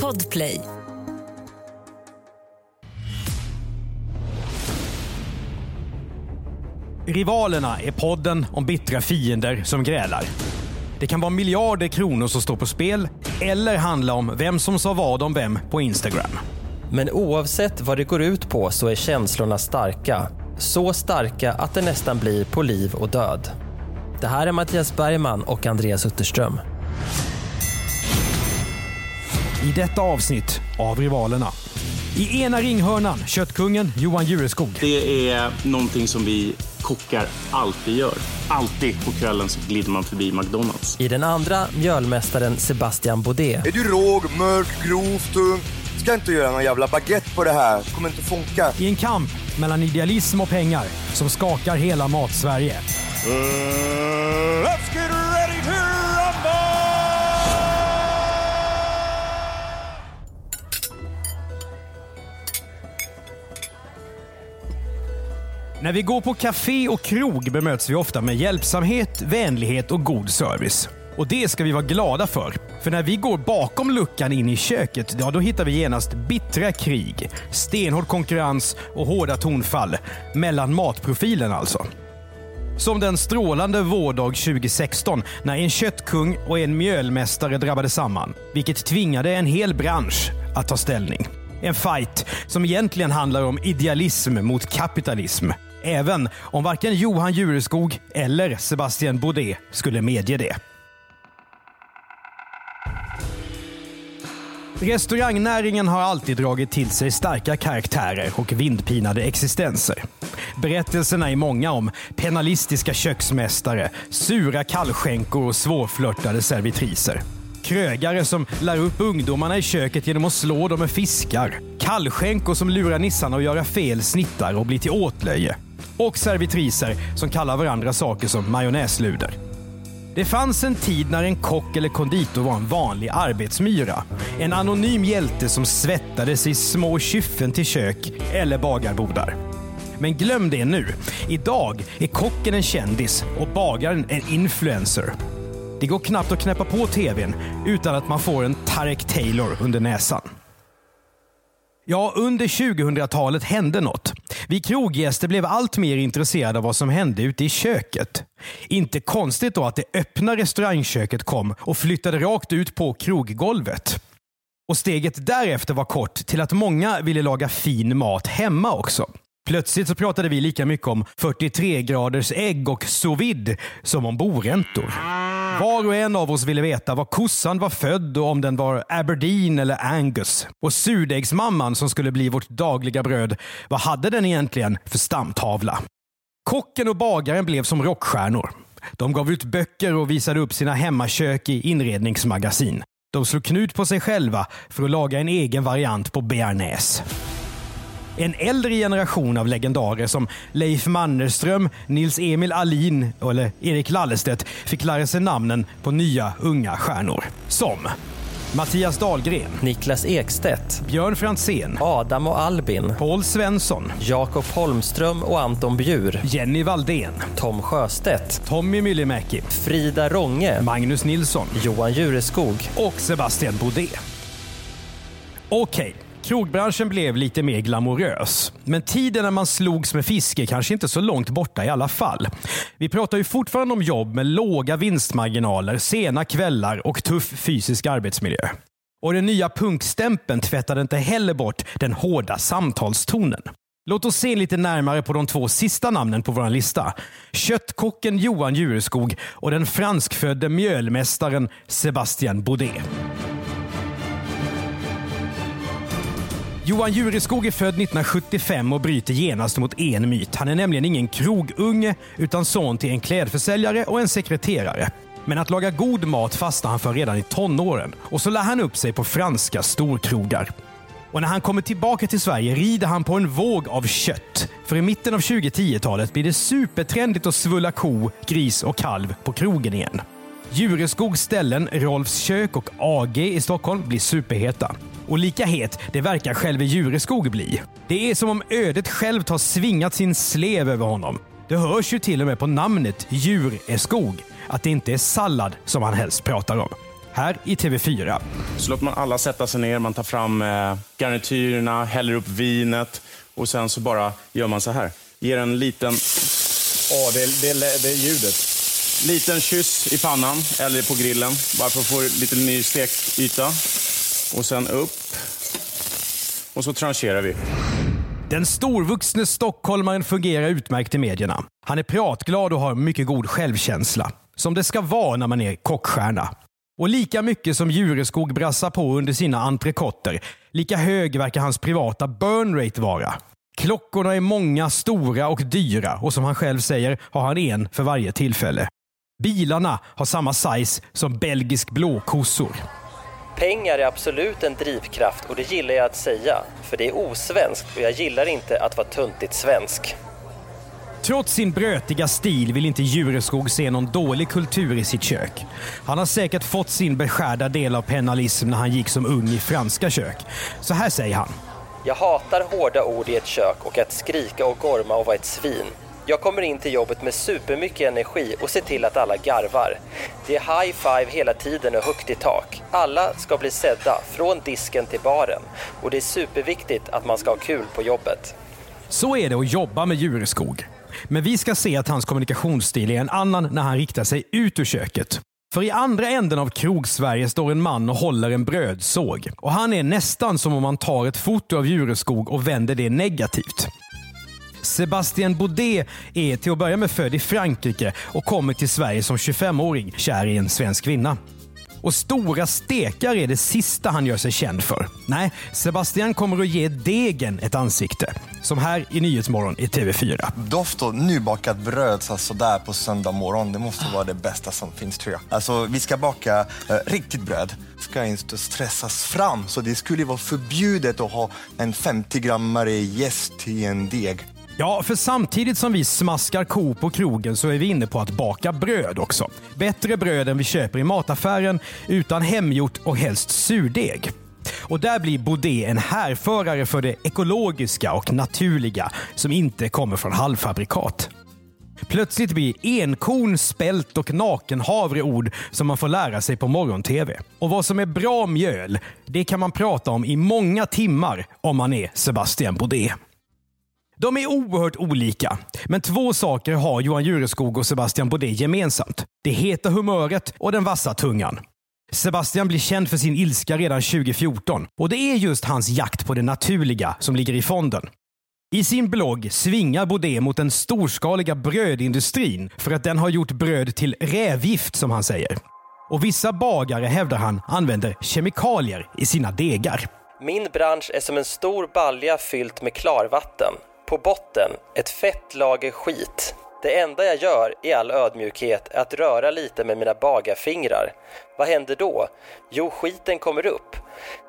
Podplay. Rivalerna är podden om bittra fiender som grälar. Det kan vara miljarder kronor som står på spel eller handla om vem som sa vad om vem på Instagram. Men oavsett vad det går ut på så är känslorna starka. Så starka att det nästan blir på liv och död. Det här är Mattias Bergman och Andreas Utterström. I detta avsnitt av Rivalerna. I ena ringhörnan köttkungen Johan Jureskog. Det är någonting som vi kockar alltid gör. Alltid på kvällen så glider man förbi McDonalds. I den andra mjölmästaren Sebastian Baudet. Är du råg, mörk, grov, tung? Ska inte göra någon jävla baguette på det här. kommer inte funka. I en kamp mellan idealism och pengar som skakar hela Mat-Sverige. let's När vi går på café och krog bemöts vi ofta med hjälpsamhet, vänlighet och god service. Och det ska vi vara glada för. För när vi går bakom luckan in i köket, ja då hittar vi genast bittra krig, stenhård konkurrens och hårda tonfall. Mellan matprofilen alltså. Som den strålande vårdag 2016 när en köttkung och en mjölmästare drabbade samman. Vilket tvingade en hel bransch att ta ställning. En fight som egentligen handlar om idealism mot kapitalism. Även om varken Johan Jureskog eller Sebastian Baudet skulle medge det. Restaurangnäringen har alltid dragit till sig starka karaktärer och vindpinade existenser. Berättelserna är många om penalistiska köksmästare, sura kallskänkor och svårflörtade servitriser. Krögare som lär upp ungdomarna i köket genom att slå dem med fiskar. Kallskänkor som lurar nissarna att göra fel snittar och blir till åtlöje. Och servitriser som kallar varandra saker som majonnäsluder. Det fanns en tid när en kock eller konditor var en vanlig arbetsmyra. En anonym hjälte som svettades i små kyffen till kök eller bagarbodar. Men glöm det nu. Idag är kocken en kändis och bagaren en influencer. Det går knappt att knäppa på tvn utan att man får en Tarek Taylor under näsan. Ja, under 2000-talet hände något. Vi kroggäster blev allt mer intresserade av vad som hände ute i köket. Inte konstigt då att det öppna restaurangköket kom och flyttade rakt ut på kroggolvet. Och steget därefter var kort till att många ville laga fin mat hemma också. Plötsligt så pratade vi lika mycket om 43 graders ägg och sous vide som om boräntor. Var och en av oss ville veta var kossan var född och om den var Aberdeen eller Angus. Och surdegsmamman som skulle bli vårt dagliga bröd, vad hade den egentligen för stamtavla? Kocken och bagaren blev som rockstjärnor. De gav ut böcker och visade upp sina hemmakök i inredningsmagasin. De slog knut på sig själva för att laga en egen variant på bearnaise. En äldre generation av legendarer som Leif Mannerström, Nils Emil Alin eller Erik Lallestedt fick lära sig namnen på nya unga stjärnor. Som Mattias Dahlgren, Niklas Ekstedt, Björn Franzén, Adam och Albin, Paul Svensson, Jakob Holmström och Anton Bjur, Jenny Valdén, Tom Sjöstedt, Tommy Myllymäki, Frida Ronge, Magnus Nilsson Johan Jureskog. och Sebastian Baudet. Okej, krogbranschen blev lite mer glamorös. Men tiden när man slogs med fiske kanske inte så långt borta i alla fall. Vi pratar ju fortfarande om jobb med låga vinstmarginaler, sena kvällar och tuff fysisk arbetsmiljö. Och den nya punkstämpeln tvättade inte heller bort den hårda samtalstonen. Låt oss se lite närmare på de två sista namnen på vår lista. Köttkocken Johan Jureskog och den franskfödde mjölmästaren Sebastian Baudet. Johan Jureskog är född 1975 och bryter genast mot en myt. Han är nämligen ingen krogunge utan son till en klädförsäljare och en sekreterare. Men att laga god mat fastnar han för redan i tonåren och så lär han upp sig på franska storkrogar. Och när han kommer tillbaka till Sverige rider han på en våg av kött. För i mitten av 2010-talet blir det supertrendigt att svulla ko, gris och kalv på krogen igen. Jureskogs ställen, Rolfs kök och AG i Stockholm blir superheta. Och lika het det verkar själve Jureskog bli. Det är som om ödet självt har svingat sin slev över honom. Det hörs ju till och med på namnet Djureskog att det inte är sallad som han helst pratar om. här i TV4. Så låter man alla sätta sig ner, man tar fram eh, garnityrerna, häller upp vinet och sen så bara gör man så här. Ger en liten... Åh, det, det, det är ljudet. Liten kyss i pannan eller på grillen, bara för att få lite ny stekyta. Och sen upp. Och så trancherar vi. Den storvuxne stockholmaren fungerar utmärkt i medierna. Han är pratglad och har mycket god självkänsla. Som det ska vara när man är kockstjärna. Och lika mycket som Jureskog brassar på under sina entrecôter lika hög verkar hans privata burn rate vara. Klockorna är många, stora och dyra och som han själv säger har han en för varje tillfälle. Bilarna har samma size som belgisk blåkossor. Pengar är absolut en drivkraft och det gillar jag att säga. För det är osvenskt och jag gillar inte att vara tuntigt svensk. Trots sin brötiga stil vill inte Jureskog se någon dålig kultur i sitt kök. Han har säkert fått sin beskärda del av penalism när han gick som ung i franska kök. Så här säger han. Jag hatar hårda ord i ett kök och att skrika och gorma och vara ett svin. Jag kommer in till jobbet med supermycket energi och ser till att alla garvar. Det är high five hela tiden och högt i tak. Alla ska bli sedda, från disken till baren. Och det är superviktigt att man ska ha kul på jobbet. Så är det att jobba med Jureskog. Men vi ska se att hans kommunikationsstil är en annan när han riktar sig ut ur köket. För i andra änden av Krogsverige står en man och håller en brödsåg. Och han är nästan som om man tar ett foto av Jureskog och vänder det negativt. Sebastian Baudet är till att börja med född i Frankrike och kommer till Sverige som 25-åring, kär i en svensk kvinna. Och stora stekar är det sista han gör sig känd för. Nej, Sebastian kommer att ge degen ett ansikte. Som här i Nyhetsmorgon i TV4. Doft och nybakat bröd så sådär på söndag morgon, det måste vara det bästa som finns tror jag. Alltså, vi ska baka eh, riktigt bröd. ska inte stressas fram, så det skulle vara förbjudet att ha en 50-grammare jäst i en deg. Ja, för samtidigt som vi smaskar ko på krogen så är vi inne på att baka bröd också. Bättre bröd än vi köper i mataffären, utan hemgjort och helst surdeg. Och där blir Baudet en härförare för det ekologiska och naturliga som inte kommer från halvfabrikat. Plötsligt blir enkorn, spält och nakenhavre ord som man får lära sig på morgon-tv. Och vad som är bra mjöl, det kan man prata om i många timmar om man är Sebastian Baudet. De är oerhört olika, men två saker har Johan Jureskog och Sebastian Bodé gemensamt. Det heta humöret och den vassa tungan. Sebastian blir känd för sin ilska redan 2014 och det är just hans jakt på det naturliga som ligger i fonden. I sin blogg svingar Bodé mot den storskaliga brödindustrin för att den har gjort bröd till rävgift som han säger. Och vissa bagare hävdar han använder kemikalier i sina degar. Min bransch är som en stor balja fyllt med klarvatten. På botten ett fett lager skit. Det enda jag gör i all ödmjukhet är att röra lite med mina bagarfingrar. Vad händer då? Jo, skiten kommer upp.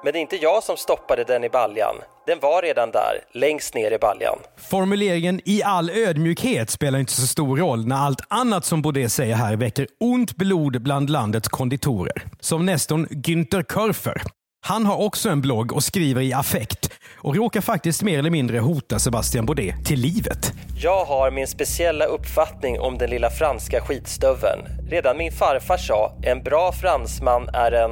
Men det är inte jag som stoppade den i baljan. Den var redan där, längst ner i baljan. Formuleringen “i all ödmjukhet” spelar inte så stor roll när allt annat som Baudet säger här väcker ont blod bland landets konditorer. Som nästorn Günther Körfer. Han har också en blogg och skriver i affekt och råkar faktiskt mer eller mindre hota Sebastian Baudet till livet. Jag har min speciella uppfattning om den lilla franska skitstöveln. Redan min farfar sa, en bra fransman är en...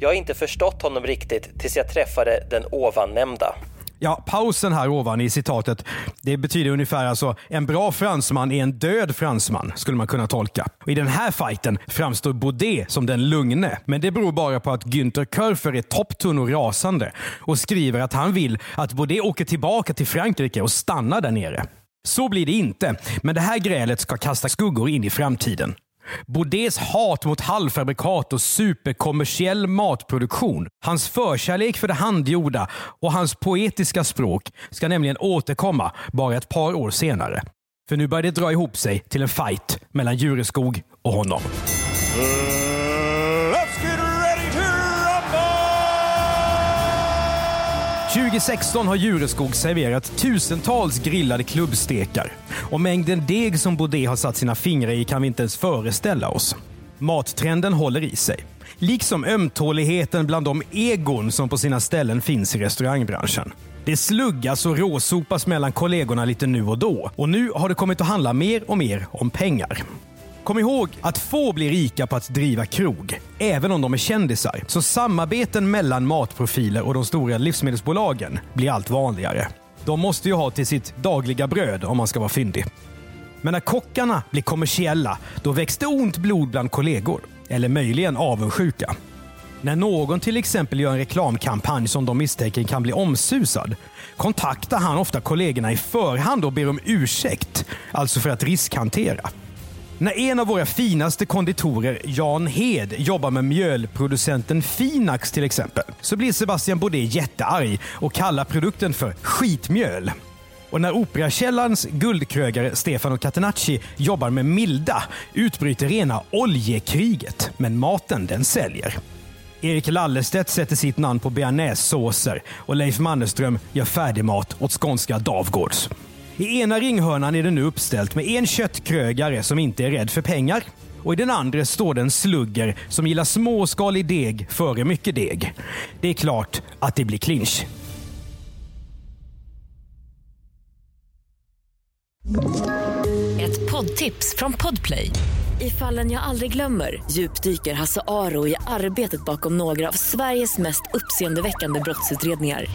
Jag har inte förstått honom riktigt tills jag träffade den ovannämnda. Ja, pausen här ovan i citatet, det betyder ungefär alltså en bra fransman är en död fransman, skulle man kunna tolka. Och I den här fighten framstår Baudet som den lugne, men det beror bara på att Günther Körfer är topptunn och rasande och skriver att han vill att Baudet åker tillbaka till Frankrike och stannar där nere. Så blir det inte, men det här grälet ska kasta skuggor in i framtiden. Baudets hat mot halvfabrikat och superkommersiell matproduktion, hans förkärlek för det handgjorda och hans poetiska språk ska nämligen återkomma bara ett par år senare. För nu börjar det dra ihop sig till en fight mellan Jureskog och honom. Mm. 2016 har Jureskog serverat tusentals grillade klubbstekar. Och mängden deg som Baudet har satt sina fingrar i kan vi inte ens föreställa oss. Mattrenden håller i sig. Liksom ömtåligheten bland de egon som på sina ställen finns i restaurangbranschen. Det sluggas och råsopas mellan kollegorna lite nu och då. Och nu har det kommit att handla mer och mer om pengar. Kom ihåg att få blir rika på att driva krog, även om de är kändisar. Så samarbeten mellan matprofiler och de stora livsmedelsbolagen blir allt vanligare. De måste ju ha till sitt dagliga bröd om man ska vara fyndig. Men när kockarna blir kommersiella, då väcks det ont blod bland kollegor. Eller möjligen avundsjuka. När någon till exempel gör en reklamkampanj som de misstänker kan bli omsusad kontaktar han ofta kollegorna i förhand och ber om ursäkt, alltså för att riskhantera. När en av våra finaste konditorer, Jan Hed, jobbar med mjölproducenten Finax till exempel, så blir Sebastian Baudet jättearg och kallar produkten för skitmjöl. Och när Operakällans guldkrögare Stefano Catenacci jobbar med Milda utbryter rena oljekriget. Men maten, den säljer. Erik Lallestedt sätter sitt namn på bearnaisesåser och Leif Mannerström gör färdigmat åt skånska Davgårds. I ena ringhörnan är det nu uppställt med en köttkrögare som inte är rädd för pengar. Och i den andra står det en slugger som gillar småskalig deg före mycket deg. Det är klart att det blir clinch. Ett poddtips från Podplay. I fallen jag aldrig glömmer djupdyker Hasse Aro i arbetet bakom några av Sveriges mest uppseendeväckande brottsutredningar.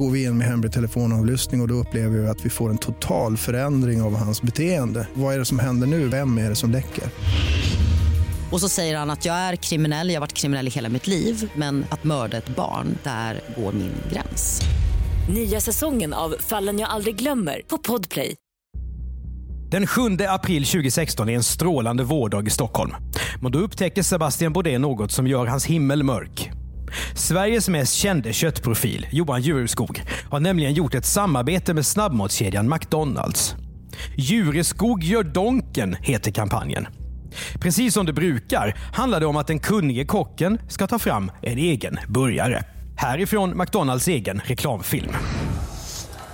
Går vi in med hemlig telefonavlyssning och, och då upplever vi att vi får en total förändring av hans beteende. Vad är det som händer nu? Vem är det som läcker? Och så säger han att jag är kriminell, jag har varit kriminell i hela mitt liv men att mörda ett barn, där går min gräns. Nya säsongen av Fallen jag aldrig glömmer på Podplay. Den 7 april 2016 är en strålande vårdag i Stockholm. Men då upptäcker Sebastian Baudet något som gör hans himmel mörk. Sveriges mest kände köttprofil, Johan Jureskog, har nämligen gjort ett samarbete med snabbmatskedjan McDonalds. Jureskog gör Donken heter kampanjen. Precis som det brukar handlar det om att den kunnige kocken ska ta fram en egen burgare. Härifrån McDonalds egen reklamfilm.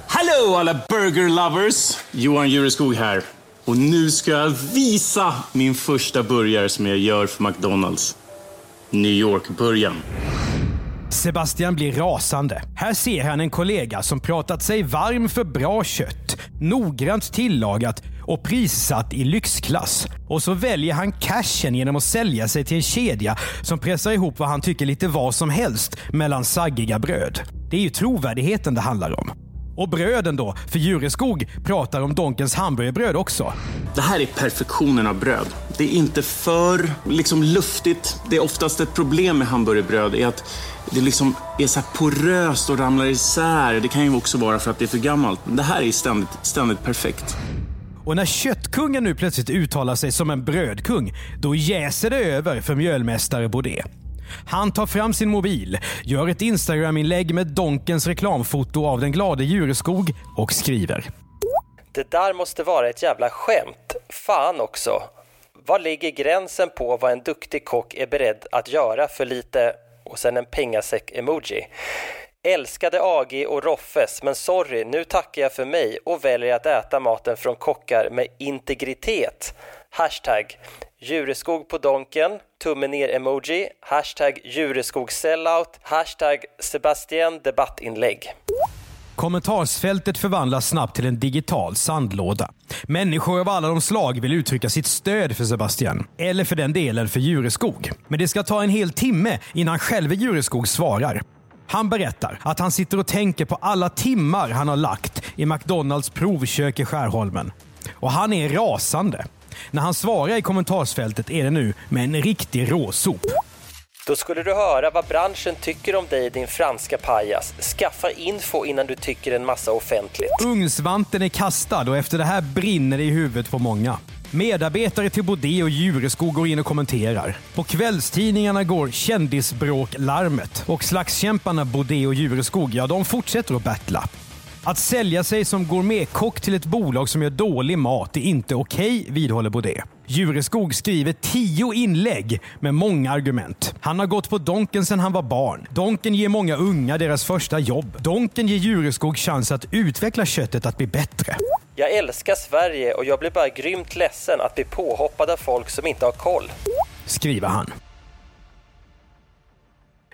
Hallå alla burger lovers! Johan Jureskog här. Och nu ska jag visa min första burgare som jag gör för McDonalds. New York-burgaren. Sebastian blir rasande. Här ser han en kollega som pratat sig varm för bra kött, noggrant tillagat och prissatt i lyxklass. Och så väljer han cashen genom att sälja sig till en kedja som pressar ihop vad han tycker lite vad som helst mellan saggiga bröd. Det är ju trovärdigheten det handlar om. Och bröden då, för Jureskog pratar om Donkens hamburgerbröd också. Det här är perfektionen av bröd. Det är inte för liksom luftigt. Det är oftast ett problem med hamburgerbröd är att det liksom är så här poröst och ramlar isär. Det kan ju också vara för att det är för gammalt. Det här är ständigt, ständigt perfekt. Och när köttkungen nu plötsligt uttalar sig som en brödkung, då jäser det över för mjölmästare Baudet. Han tar fram sin mobil, gör ett Instagram-inlägg med Donkens reklamfoto av den glade Jureskog och skriver. Det där måste vara ett jävla skämt. Fan också. Var ligger gränsen på vad en duktig kock är beredd att göra för lite och sen en pengasäck-emoji? Älskade AG och Roffes, men sorry, nu tackar jag för mig och väljer att äta maten från kockar med integritet. Hashtag Jureskog på Donken, tumme ner-emoji, hashtag djureskogsellout, hashtag Sebastian debattinlägg. Kommentarsfältet förvandlas snabbt till en digital sandlåda. Människor av alla de slag vill uttrycka sitt stöd för Sebastian. Eller för den delen för Jureskog. Men det ska ta en hel timme innan själve Jureskog svarar. Han berättar att han sitter och tänker på alla timmar han har lagt i McDonalds provkök i Skärholmen. Och han är rasande. När han svarar i kommentarsfältet är det nu med en riktig råsop. Då skulle du höra vad branschen tycker om dig din franska pajas. Skaffa info innan du tycker en massa offentligt. Ugnsvanten är kastad och efter det här brinner det i huvudet på många. Medarbetare till Baudet och Jureskog går in och kommenterar. På kvällstidningarna går kändisbråklarmet och slagskämparna Baudet och Jureskog, ja de fortsätter att battla. Att sälja sig som gourmetkock till ett bolag som gör dålig mat är inte okej, okay, vidhåller Baudet. Jureskog skriver tio inlägg med många argument. Han har gått på Donken sedan han var barn. Donken ger många unga deras första jobb. Donken ger Jureskog chans att utveckla köttet att bli bättre. Jag älskar Sverige och jag blir bara grymt ledsen att bli påhoppad av folk som inte har koll. Skriver han.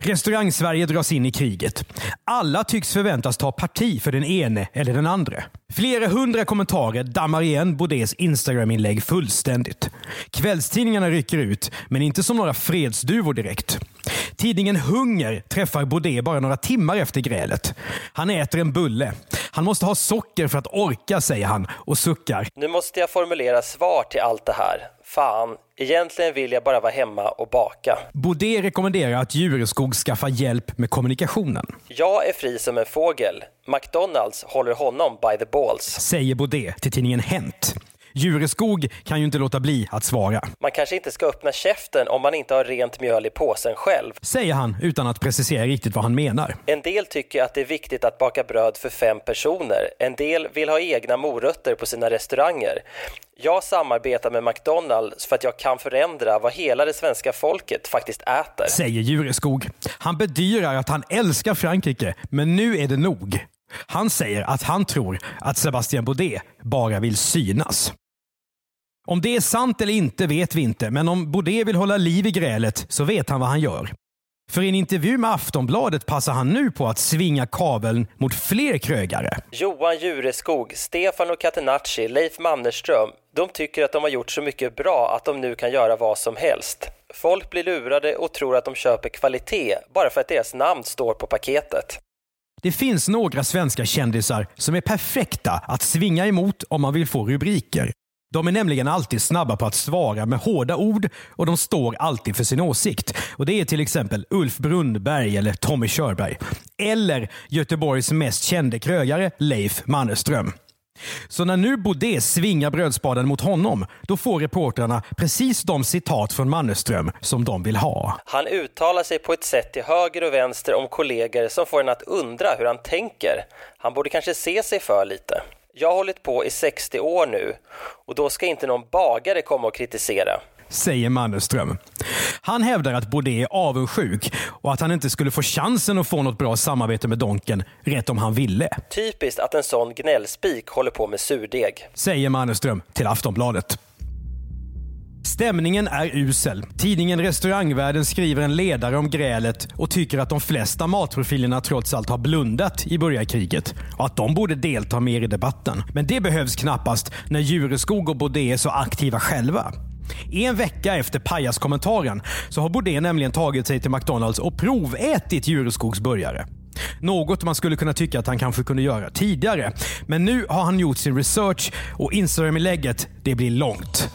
Restaurang-Sverige dras in i kriget. Alla tycks förväntas ta parti för den ene eller den andra. Flera hundra kommentarer dammar igen Bodés Instagram-inlägg fullständigt. Kvällstidningarna rycker ut, men inte som några fredsduvor direkt. Tidningen Hunger träffar Baudet bara några timmar efter grälet. Han äter en bulle. Han måste ha socker för att orka, säger han och suckar. Nu måste jag formulera svar till allt det här. Fan, egentligen vill jag bara vara hemma och baka. Baudet rekommenderar att Jureskog skaffar hjälp med kommunikationen. Jag är fri som en fågel. McDonalds håller honom by the balls. Säger Baudet till tidningen Hänt. Jureskog kan ju inte låta bli att svara. Man kanske inte ska öppna käften om man inte har rent mjöl i påsen själv. Säger han utan att precisera riktigt vad han menar. En del tycker att det är viktigt att baka bröd för fem personer. En del vill ha egna morötter på sina restauranger. Jag samarbetar med McDonalds för att jag kan förändra vad hela det svenska folket faktiskt äter. Säger Jureskog. Han bedyrar att han älskar Frankrike, men nu är det nog. Han säger att han tror att Sebastien Baudet bara vill synas. Om det är sant eller inte vet vi inte, men om Baudet vill hålla liv i grälet så vet han vad han gör. För i en intervju med Aftonbladet passar han nu på att svinga kabeln mot fler krögare. Johan Jureskog, Stefano Catenacci, Leif Mannerström, de tycker att de har gjort så mycket bra att de nu kan göra vad som helst. Folk blir lurade och tror att de köper kvalitet bara för att deras namn står på paketet. Det finns några svenska kändisar som är perfekta att svinga emot om man vill få rubriker. De är nämligen alltid snabba på att svara med hårda ord och de står alltid för sin åsikt. Och Det är till exempel Ulf Brunnberg eller Tommy Körberg. Eller Göteborgs mest kände krögare Leif Mannerström. Så när nu Baudet svingar brödspaden mot honom, då får reportrarna precis de citat från Mannerström som de vill ha. Han uttalar sig på ett sätt till höger och vänster om kollegor som får en att undra hur han tänker. Han borde kanske se sig för lite. Jag har hållit på i 60 år nu och då ska inte någon bagare komma och kritisera. Säger Mannerström. Han hävdar att Baudet är avundsjuk och att han inte skulle få chansen att få något bra samarbete med Donken rätt om han ville. Typiskt att en sån gnällspik håller på med surdeg. Säger Mannerström till Aftonbladet. Stämningen är usel. Tidningen Restaurangvärlden skriver en ledare om grälet och tycker att de flesta matprofilerna trots allt har blundat i burgarkriget och att de borde delta mer i debatten. Men det behövs knappast när Jureskog och Baudet är så aktiva själva. En vecka efter pajaskommentaren så har Baudet nämligen tagit sig till McDonalds och provätit Jureskogs burgare. Något man skulle kunna tycka att han kanske kunde göra tidigare. Men nu har han gjort sin research och Instagram-inlägget det blir långt.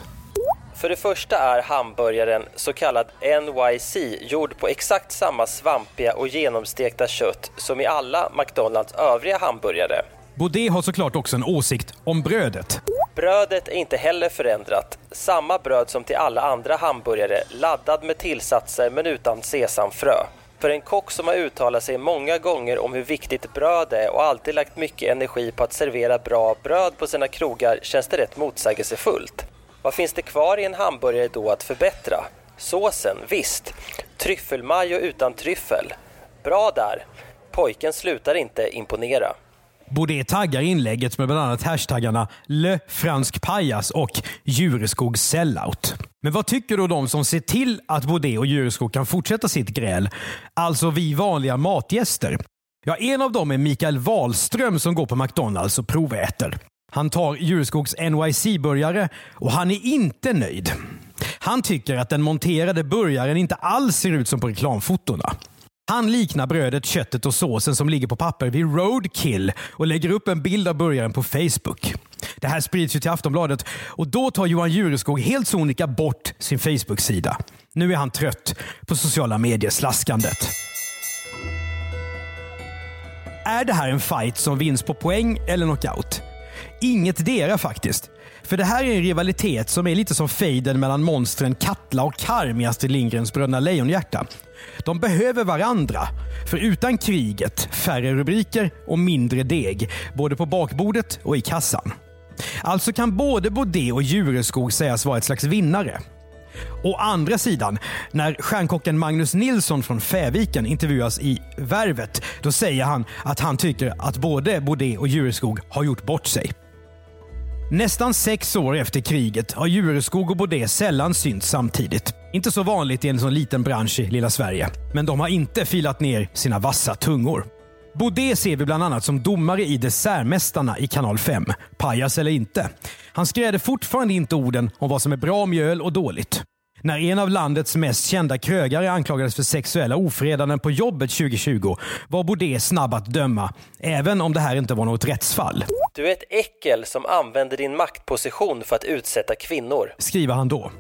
För det första är hamburgaren så kallad NYC gjord på exakt samma svampiga och genomstekta kött som i alla McDonalds övriga hamburgare. Baudet har såklart också en åsikt om brödet. Brödet är inte heller förändrat. Samma bröd som till alla andra hamburgare, laddad med tillsatser men utan sesamfrö. För en kock som har uttalat sig många gånger om hur viktigt bröd är och alltid lagt mycket energi på att servera bra bröd på sina krogar känns det rätt motsägelsefullt. Vad finns det kvar i en hamburgare då att förbättra? Såsen, visst. Tryffelmajo utan tryffel. Bra där. Pojken slutar inte imponera. Baudet taggar inlägget med bland annat hashtaggarna Le Fransk Pajas och Djureskog Sellout. Men vad tycker då de som ser till att Baudet och Jureskog kan fortsätta sitt gräl? Alltså vi vanliga matgäster. Ja, en av dem är Mikael Wahlström som går på McDonalds och proväter. Han tar Jureskogs NYC-burgare och han är inte nöjd. Han tycker att den monterade burgaren inte alls ser ut som på reklamfotona. Han liknar brödet, köttet och såsen som ligger på papper vid Roadkill och lägger upp en bild av burgaren på Facebook. Det här sprids ju till Aftonbladet och då tar Johan Jureskog helt sonika bort sin Facebook-sida. Nu är han trött på sociala medier-slaskandet. Är det här en fight som vinns på poäng eller knockout? Inget dera faktiskt. För det här är en rivalitet som är lite som fejden mellan monstren Katla och Karm i Astrid Lindgrens Bröderna Lejonhjärta. De behöver varandra. För utan kriget, färre rubriker och mindre deg. Både på bakbordet och i kassan. Alltså kan både Baudet och Jureskog sägas vara ett slags vinnare. Å andra sidan, när stjärnkocken Magnus Nilsson från Fäviken intervjuas i Värvet, då säger han att han tycker att både Baudet och Jureskog har gjort bort sig. Nästan sex år efter kriget har Jureskog och Baudet sällan synts samtidigt. Inte så vanligt i en sån liten bransch i lilla Sverige. Men de har inte filat ner sina vassa tungor. Baudet ser vi bland annat som domare i Dessertmästarna i kanal 5. Pajas eller inte. Han skräder fortfarande inte orden om vad som är bra mjöl och dåligt. När en av landets mest kända krögare anklagades för sexuella ofredanden på jobbet 2020 var Baudet snabb att döma, även om det här inte var något rättsfall. Du är ett äckel som använder din maktposition för att utsätta kvinnor. Skriver han då.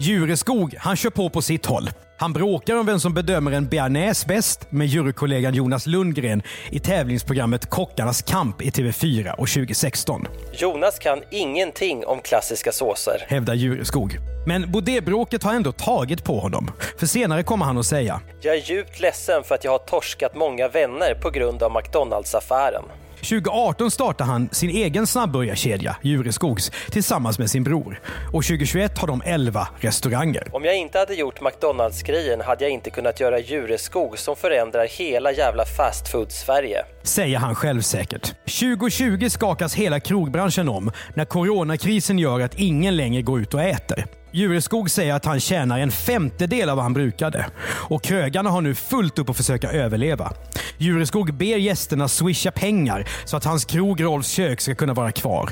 Jureskog, han kör på på sitt håll. Han bråkar om vem som bedömer en bearnaise bäst med jurykollegan Jonas Lundgren i tävlingsprogrammet Kockarnas kamp i TV4 och 2016. Jonas kan ingenting om klassiska såser. Hävdar Jureskog. Men Baudet-bråket har ändå tagit på honom. För senare kommer han att säga Jag är djupt ledsen för att jag har torskat många vänner på grund av McDonalds-affären. 2018 startade han sin egen snabbburgarkedja, Jureskogs, tillsammans med sin bror. Och 2021 har de 11 restauranger. Om jag inte hade gjort McDonalds-grejen hade jag inte kunnat göra Jureskog som förändrar hela jävla fast food-Sverige. Säger han självsäkert. 2020 skakas hela krogbranschen om när coronakrisen gör att ingen längre går ut och äter. Jureskog säger att han tjänar en femtedel av vad han brukade. Och krögarna har nu fullt upp att försöka överleva. Jureskog ber gästerna swisha pengar så att hans krog Rolfs kök ska kunna vara kvar.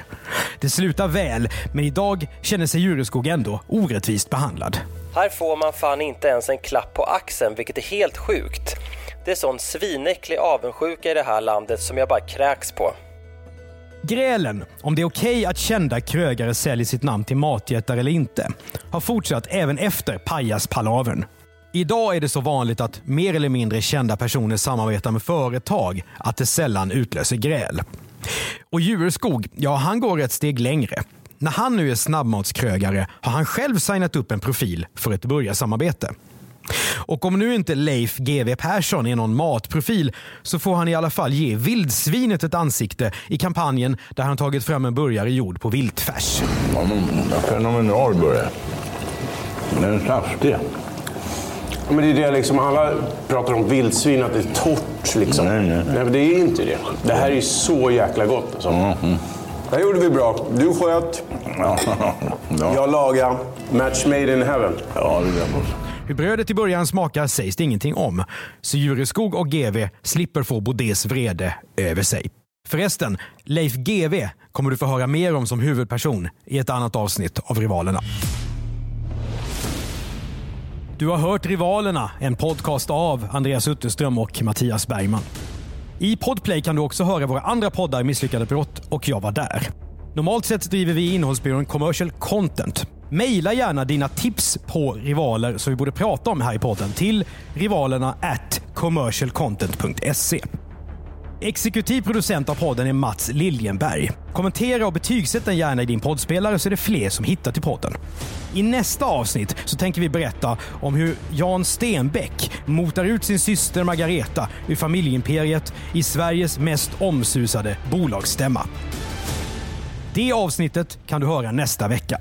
Det slutar väl, men idag känner sig Jureskog ändå orättvist behandlad. Här får man fan inte ens en klapp på axeln, vilket är helt sjukt. Det är sån svinäcklig avundsjuka i det här landet som jag bara kräks på. Grälen om det är okej att kända krögare säljer sitt namn till matjättar eller inte har fortsatt även efter pajaspalavern. Idag är det så vanligt att mer eller mindre kända personer samarbetar med företag att det sällan utlöser gräl. Och Jureskog, ja han går ett steg längre. När han nu är snabbmatskrögare har han själv signat upp en profil för ett burgarsamarbete. Och om nu inte Leif GW Persson är någon matprofil så får han i alla fall ge vildsvinet ett ansikte i kampanjen där han tagit fram en burgare gjord på viltfärs. Fenomenal burgare. Den är saftig. Men det är det liksom, alla pratar om vildsvin, att det är torrt liksom. Nej, nej. nej men det är inte det. Det här är så jäkla gott alltså. Det här gjorde vi bra. Du sköt, Ja, ja. jag lagade. Match made in heaven. ja det är det. Hur brödet i början smakar sägs det ingenting om, så Jureskog och GV slipper få Bodés vrede över sig. Förresten, Leif GV kommer du få höra mer om som huvudperson i ett annat avsnitt av Rivalerna. Du har hört Rivalerna, en podcast av Andreas Utterström och Mattias Bergman. I Podplay kan du också höra våra andra poddar Misslyckade brott och Jag var där. Normalt sett driver vi innehållsbyrån Commercial Content. Maila gärna dina tips på rivaler som vi borde prata om här i podden till rivalerna at commercialcontent.se. Exekutiv producent av podden är Mats Liljenberg. Kommentera och betygsätt den gärna i din poddspelare så är det fler som hittar till podden. I nästa avsnitt så tänker vi berätta om hur Jan Stenbeck motar ut sin syster Margareta ur familjeimperiet i Sveriges mest omsusade bolagsstämma. Det avsnittet kan du höra nästa vecka.